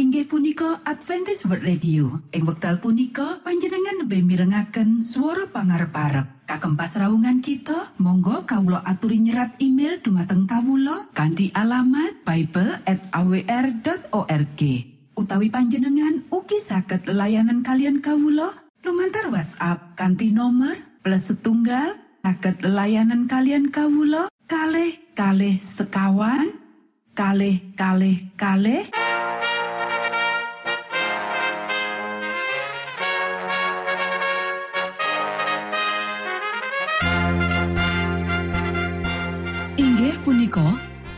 inggih punika Adventist World Radio. Ing wekdal punika panjenengan lebih mirengaken suara pangarep parep kagem pasraungan kita Monggo Kawulo aturi nyerat email dumateng Kawulo kanti alamat Bible at awr.org utawi panjenengan uki saged layanan kalian Kawulo lumantar WhatsApp kanti nomor plus setunggal saged layanan kalian Kawulo kalh kalh sekawan kalh kalh kalh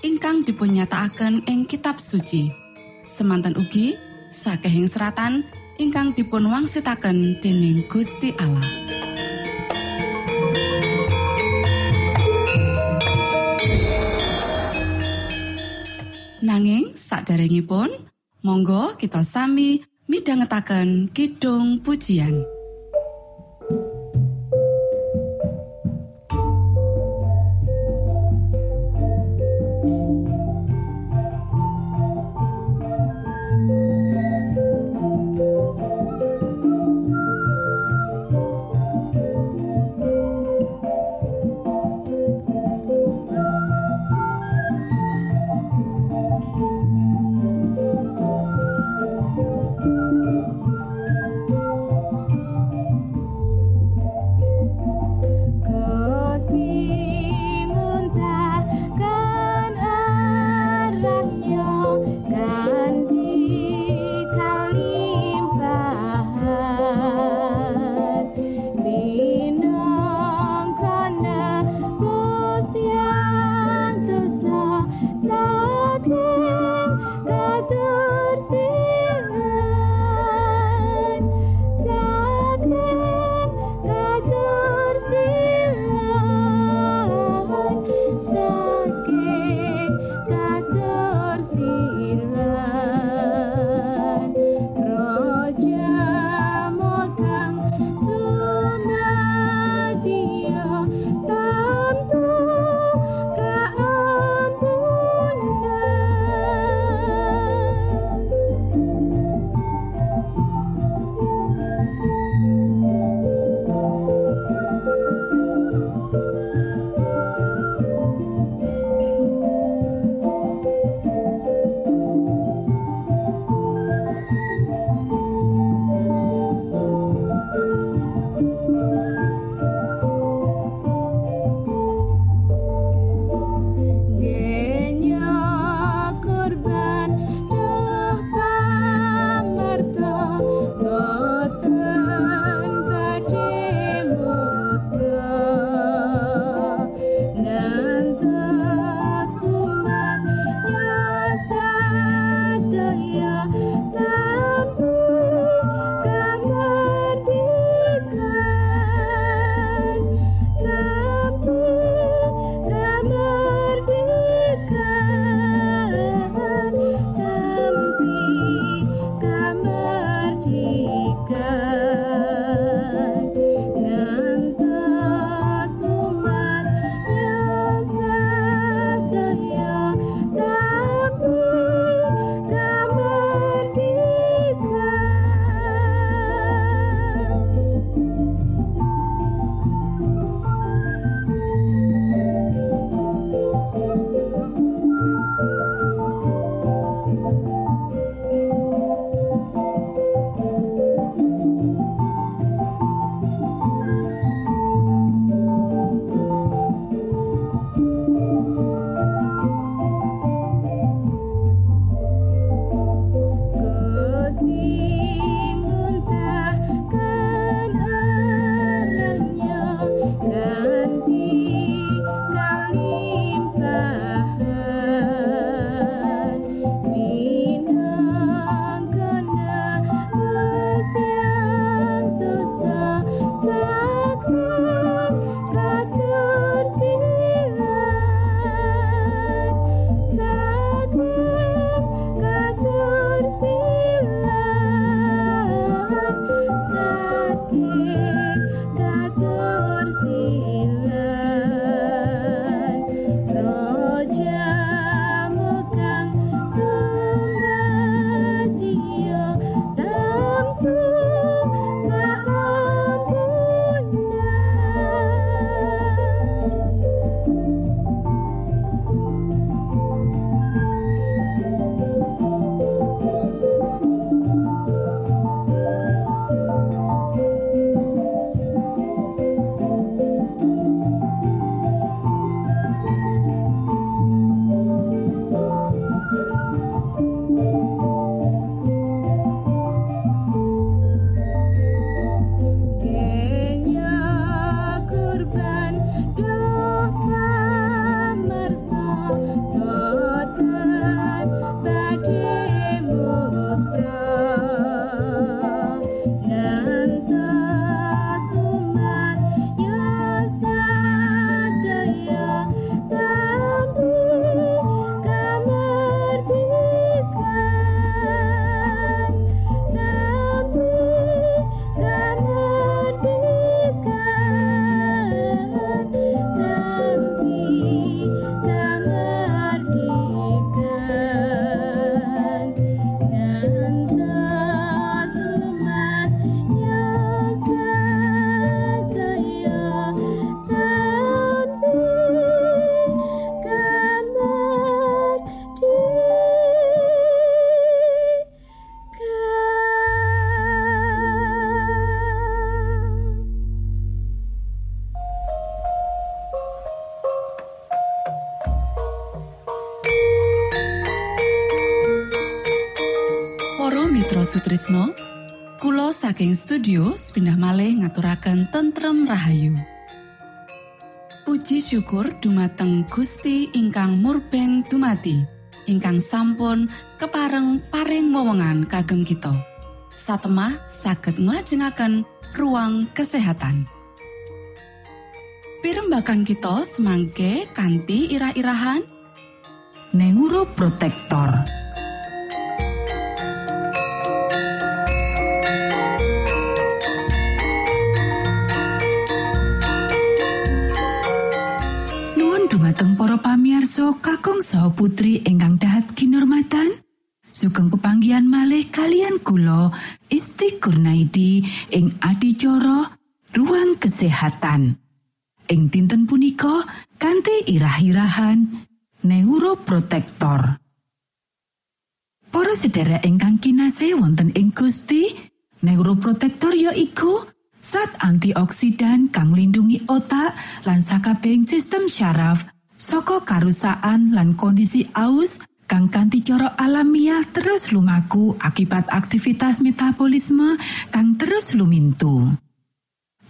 ingkang dipunyatakaken ing kitab suci. Semanten ugi sakehing seratan ingkang dipun wangsitaken dening Gusti Allah. Nanging saderengipun monggo kita sami midhangetaken kidung pujian. Sutrisno Kulo saking studio pindah malih ngaturaken tentrem Rahayu. Puji syukur dumateng Gusti ingkang murbeng dumati ingkang sampun kepareng paring wewenngan kagem kita. Satemah saged nglajengaken ruang kesehatan. Pirembakan kita semangke kanthi irah-irahan. Neuroprotektor pamiarsa kakung saha putri ingkang dahat kinormatan sugeng pepanggian malih kalian kula Isti Kurnaidi ing adicara ruang kesehatan ing dinten punika kanthi irah-irahan neuroprotektor. Para sedherek ingkang kinasih wonten ing Gusti, neuroprotektor ya iku zat antioksidan kang lindungi otak lan sakabehing sistem syaraf saka karusaan lan kondisi aus kang kanthi cara alamiah terus lumaku akibat aktivitas metabolisme kang terus lumintu.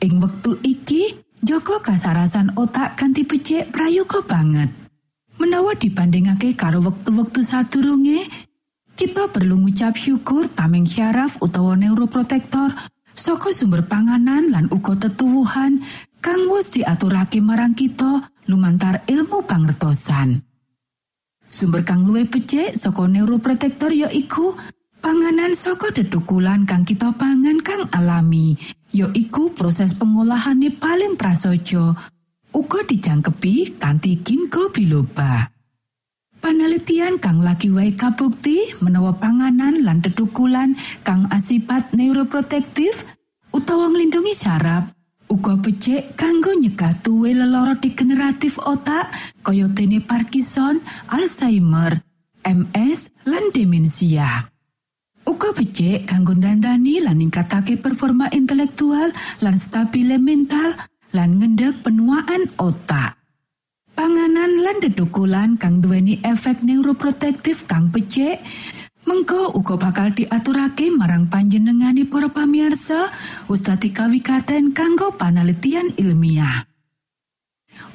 Ing wektu iki, Joko kasarasan otak kanthi becik prayoga banget. Menawa dibandingake karo wektu-wektu sadurunge, kita perlu ngucap syukur tameng syaraf utawa neuroprotektor saka sumber panganan lan uga tetuwuhan kang wis diaturake marang kita lumantar ilmu pangertosan. Sumber kang luwih becik saka neuroprotektor ya iku panganan saka dedukulan kang kita pangan kang alami ya iku proses pengolahane paling prasaja uga dijangkepi kanthi ginkgo biloba. Panelitian kang lagi wae kabukti menawa panganan lan dedukulan kang asipat neuroprotektif utawa nglindungi saraf uga becik kanggo nyegah tuwe lelara degeneratif otak kaya dene Parkinson, Alzheimer, MS, lan demensia. Uga becik kanggo dandani lan ningkatake performa intelektual lan stabile mental lan ngendheg penuaan otak. Panganan lan dedukulan kang duweni efek neuroprotektif kang becik, mengko uga bakal diaturake marang panjenengane para pamiarsa ustadi kawikaten kanggo panelitian ilmiah.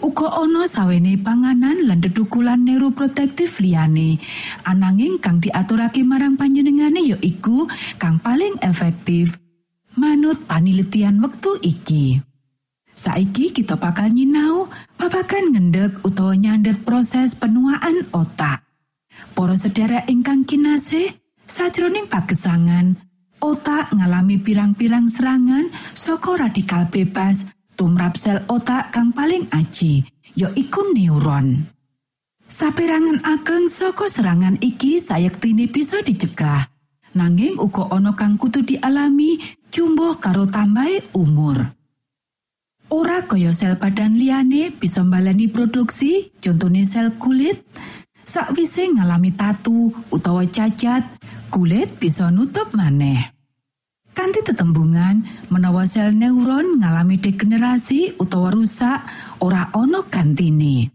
Uga ana sawene panganan lan dedukulan neuroprotektif liyane. Ananging kang diaturake marang panjenengane ya iku kang paling efektif manut panelitian wektu iki. Saiki kita bakal nyinau babagan ngendek utawa nyandet proses penuaan otak. Para sedherek ingkang kinasih, sajroning pagesangan, otak ngalami pirang-pirang serangan saka radikal bebas tumrap sel otak kang paling aji, ya iku neuron. Saperangan ageng saka serangan iki sayektine bisa dicegah. Nanging uga ana kang kudu dialami jumbuh karo tambahe umur. Ora kaya sel badan liyane bisa mbalani produksi, contone sel kulit. Sakwise ngalami tatu utawa cacat, kulit bisa nutup maneh. Kanti tetembungan, menawa sel neuron ngalami degenerasi utawa rusak, ora ana gantine.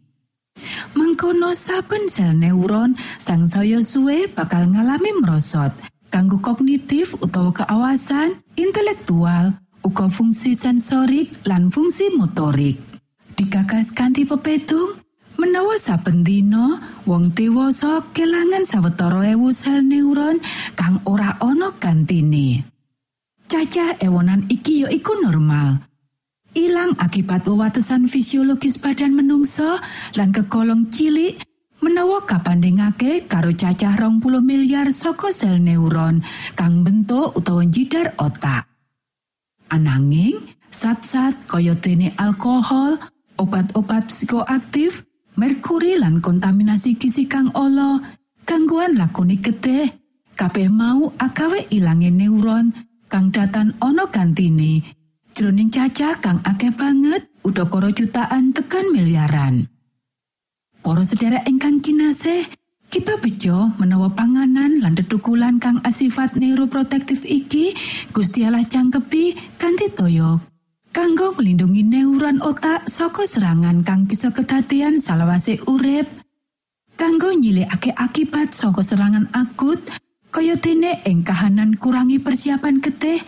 Mangkono saben sel neuron sang saya suwe bakal ngalami merosot, kanggo kognitif utawa keawasan, intelektual, uga fungsi sensorik lan fungsi motorik. Digagas kanthi pepetung, menawa saben dina wong dewasa kelangan sawetara ewu sel neuron kang ora ana gantine. Cacah ewonan iki ya iku normal. Ilang akibat wewatesan fisiologis badan menungso lan kegolong cilik menawa kapandhingake karo cacah rong puluh miliar saka sel neuron kang bentuk utawa jidar otak. Ananging, zat-zat kaya alkohol, obat-obat psikoaktif, merkuri lan kontaminasi gizi kang olo, gangguan lakoni getih, kabeh mau agawe ilange neuron kang datan ana gantine. Jroning cacah kang akeh banget, udakara jutaan tekan miliaran. Para sedherek ingkang kinasih, kita bejo menawa panganan lan dedukulan kang asifat neuroprotektif iki Gusti Allah cangkepi kanthi toyo kanggo melindungi neuron otak saka serangan kang bisa kedadian salawase urip kanggo nyilikake akibat saka serangan akut Kaya dene ing kahanan kurangi persiapan getih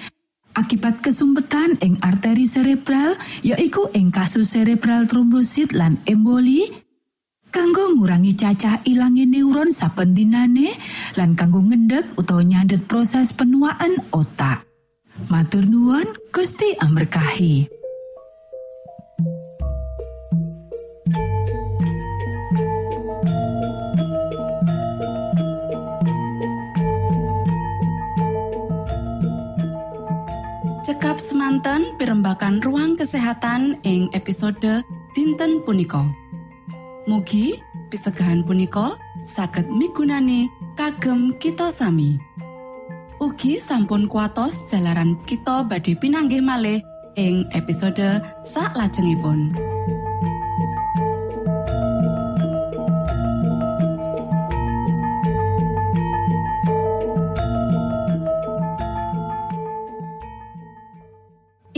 akibat kesumpetan ing arteri cerebral yaiku ing kasus cerebral trombosit lan emboli kanggo ngurangi cacah ilange neuron saben dinane lan kanggo ngendek utawa nyandet proses penuaan otak. Matur nuwun Gusti amberkahi. cekap semanten pimbakan ruang kesehatan ing episode dinten punika Mugi pisegahan punika saged migunani kagem kita sami Ugi sampun kuatos jalaran kita badhe pinanggih malih ing episode sak lajengipun.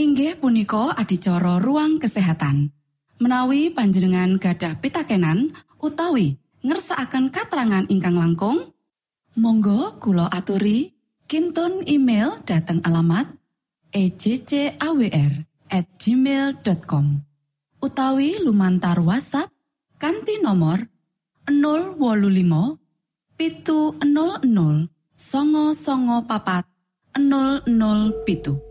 inggih punika adicara ruang kesehatan. Menawi panjenengan gadah pitakenan utawi ngersaakan katerangan ingkang langkung, Monggo kulo aturi kinton email dateng alamat ejcawr@ gmail.com utawi lumantar WhatsApp kanti nomor 025 pitu 00 songo songo papat 00 pitu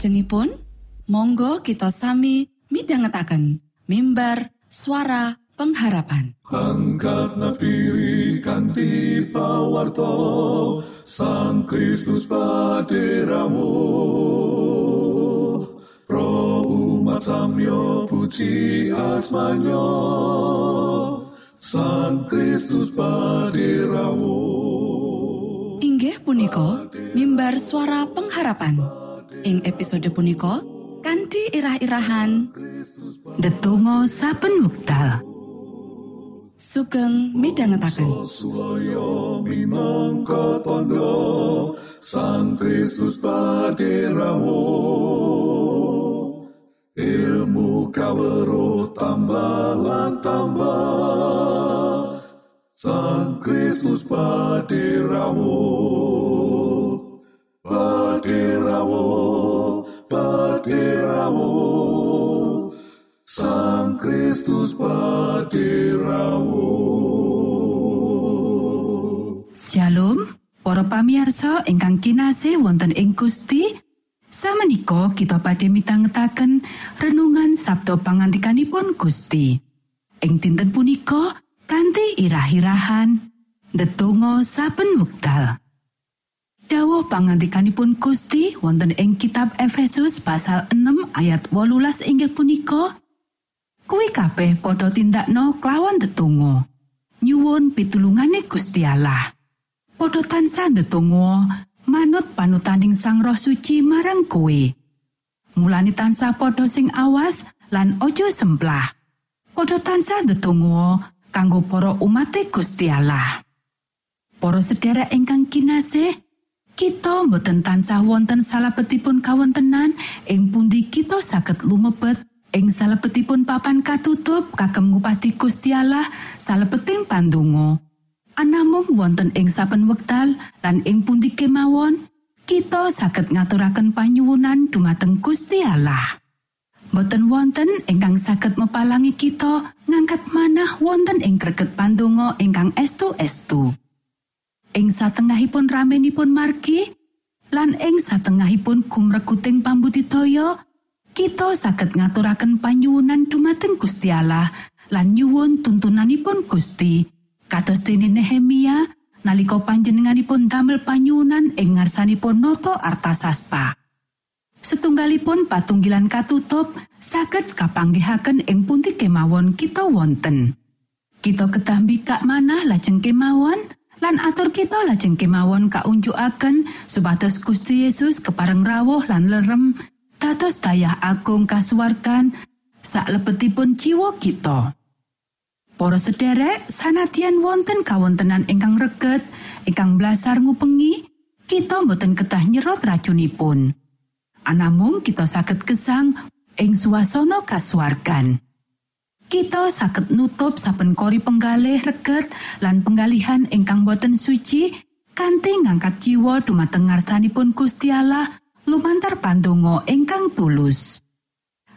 Salajengipun, monggo kita sami midhangetaken mimbar suara pengharapan. Kanti pawarto Sang Kristus paderamu. Pro umat samyo puji asmanyo Sang Kristus paderamu. Inggih punika mimbar suara pengharapan ing episode punika kanthi irah-irahan Ndedonga saben wekdal. Sugeng Suloyo minangka tondo Sang Kristus paderamu Ilmu kawero tambah tambah Sang Kristus paderamu Paderamu Paderamu Sang Kristus paderamu Shalom para pamiarsa ingkang kinasih wonten ing Gusti Samenika kita badhe mitangetaken renungan Sabto pangantikanipun Gusti. Ing dinten punika kanthi irah-irahan ndedonga saben wekdal Dawuh pangantikanipun Gusti wonten ing kitab Efesus pasal 6 ayat 18 inggih punika Kuwi kabeh padha tindakno klawan tetunggo nyuwun pitulungane Gusti Allah. Padha tansah ndedonga manut panutaning Sang Roh Suci marang kowe. Mulane tansah padha sing awas lan ojo semplah padha tansah ndedonga kanggo para umate Gusti Allah. Para sedherek ingkang kinasih kita mboten tansah wonten salabetipun kawontenan ing pundi kita saged lumebet ing salebetipun papan katutup kagem ngupati Gusti Allah salebeting pandonga. Anamung wonten ing saben wekdal lan ing pundi kemawon kita saged ngaturaken panyuwunan dumateng Gusti Allah. Mboten wonten ingkang saged mepalangi kita ngangkat manah wonten ing greget pandonga ingkang estu-estu. Ing satengahipun ramenipun margi lan ing satengahipun gumrekuting pambudidaya kita saged ngaturaken panyuwunan dumateng Gusti Allah lan nyuwun tuntunanipun Gusti. Kados dene Nehemia nalika panjenenganipun damel panyuwunan ing ngarsanipun noto artasasta. Setunggalipun patunggilan katutup saged kapanggihaken ing pundi kemawon kita wonten. Kita kedah mbikak manah lajeng kemawon lan atur kita lajeng kemawon kaunjukaken supados Gusti Yesus kepareng rawuh lan lerem dados dayah agung kasuwargan sak lebetipun jiwa kita. Para sederek sanadyan wonten kawontenan ingkang reget ingkang blasar ngupengi kita mboten ketah nyerot racunipun. Anamung kita saged gesang ing suasana kasuwargan. Kita saged nutup saben kori penggalih reget lan penggalihan ingkang boten suci kanthi ngangkat jiwa dumateng ngarsanipun Gusti Allah lumantar pandonga ingkang tulus.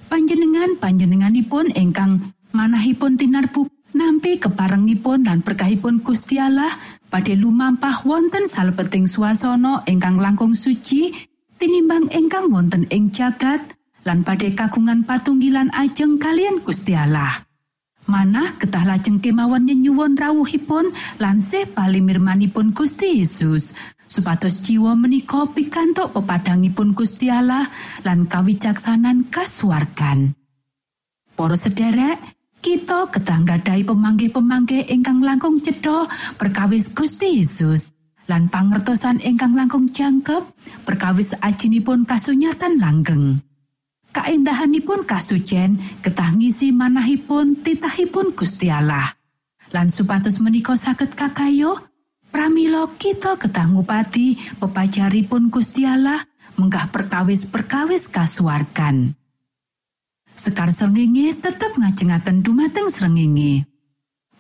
Panjenengan panjenenganipun ingkang manahipun tinarbu nampi keparengipun lan berkahipun Gusti Allah badhe lumampah wonten salebeting swasana ingkang langkung suci tinimbang ingkang wonten ing jagat lan badhe kagungan patunggilan ajeng kalian Gusti Allah. Manah ketah lajeng kemawon nyenyuwun rawuhipun lan sih palimirmanipun Gusti Yesus supados jiwa menika pikantuk pepadangipun Gusti Allah lan kawicaksanan kasuwargan. Para sederek, kita ketah nggadhahi pemanggih-pemanggih ingkang langkung cedha perkawis Gusti Yesus lan pangertosan ingkang langkung jangkep perkawis ajinipun kasunyatan langgeng. Kaendahanipun kasucen ketah ngisi manahipun titahipun Gusti Allah. Lan supados menika saged kakayo pramila kita ketah ngupati pepajaripun Gusti Allah menggah perkawis-perkawis kasuwargan. Sekar srengenge tetep ngajengaken dumateng srengenge.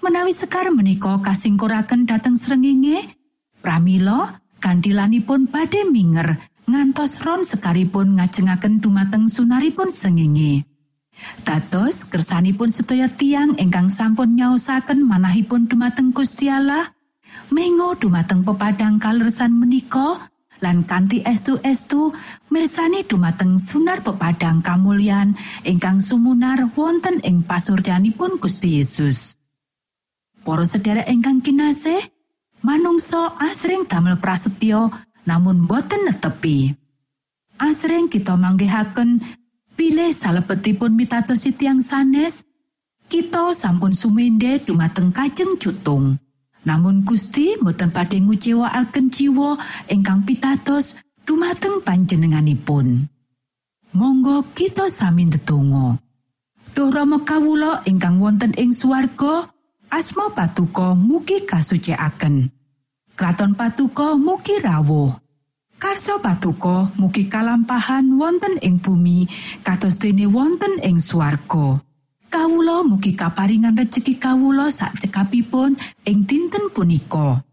Menawi sekar menika kasingkuraken dateng srengenge pramila kandilanipun badhe minger ngantos ron sekaripun ngajengaken dumateng sunaripun sengenge. Dados kersanipun sedaya tiang ingkang sampun nyaosaken manahipun dumateng Gusti Allah, mengo dumateng pepadang kalersan menika lan kanthi estu-estu mirsani dumateng sunar pepadang kamulyan ingkang sumunar wonten ing pasuryanipun Gusti Yesus. Para sedherek ingkang kinasih, manungsa asring damel prasetyo namun boten netepi. Asring kita manggihaken pilih salebetipun mitatosi tiang sanes, kita sampun sumende dumateng kajeng cutung. Namun Gusti boten badhe ngucewakaken jiwa ingkang pitados dumateng panjenenganipun. Monggo kita sami ndedonga. Duh Rama kawula ingkang wonten ing swarga, asma patuko mugi kasucikaken. Kraton patuko mugi rawuh. Karso patuko mugi kalampahan wonten ing bumi kados dene wonten ing swarga. Kawula mugi kaparingan rejeki kawula sak cekapipun ing dinten punika.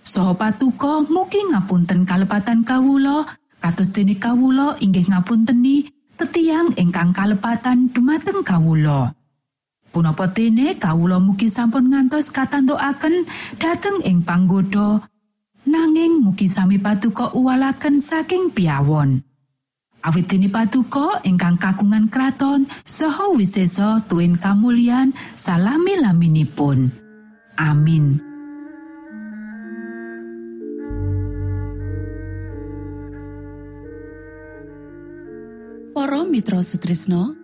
Saha patuko mugi ngapunten kalepatan kawula kados dene kawula inggih ngapunteni tetiang ingkang kalepatan dumateng kawula. Punapa dene kawula mugi sampun ngantos katantukaken dhateng ing panggoda nanging mugi sami patuko uwalaken saking piawon. Awit dene patuko ingkang kagungan kraton saha wisesa tuwin kamulyan salami laminipun. Amin. Para Mitra Sutrisno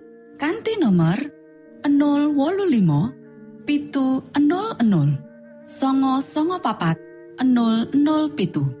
kanti nomor 025 pitu 00 songo songo papat 00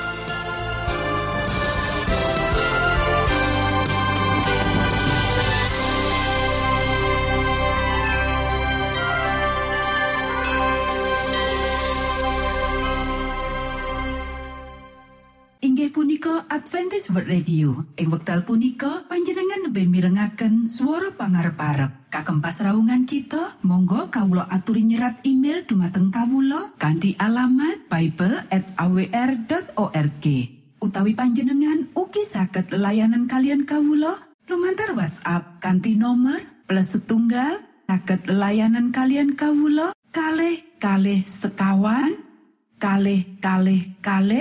World Radio. Ing wekdal punika panjenengan lebih mirengaken suara pangarep-arep. Kagem pasraungan kita, monggo kawula aturi nyerat email dumateng kawula kanthi alamat bible@awr.org. Utawi panjenengan ugi saged layanan kalian kawula lumantar WhatsApp kanthi nomor plus setunggal saged layanan kalian kawula kalih kalih sekawan kalih kalih kalih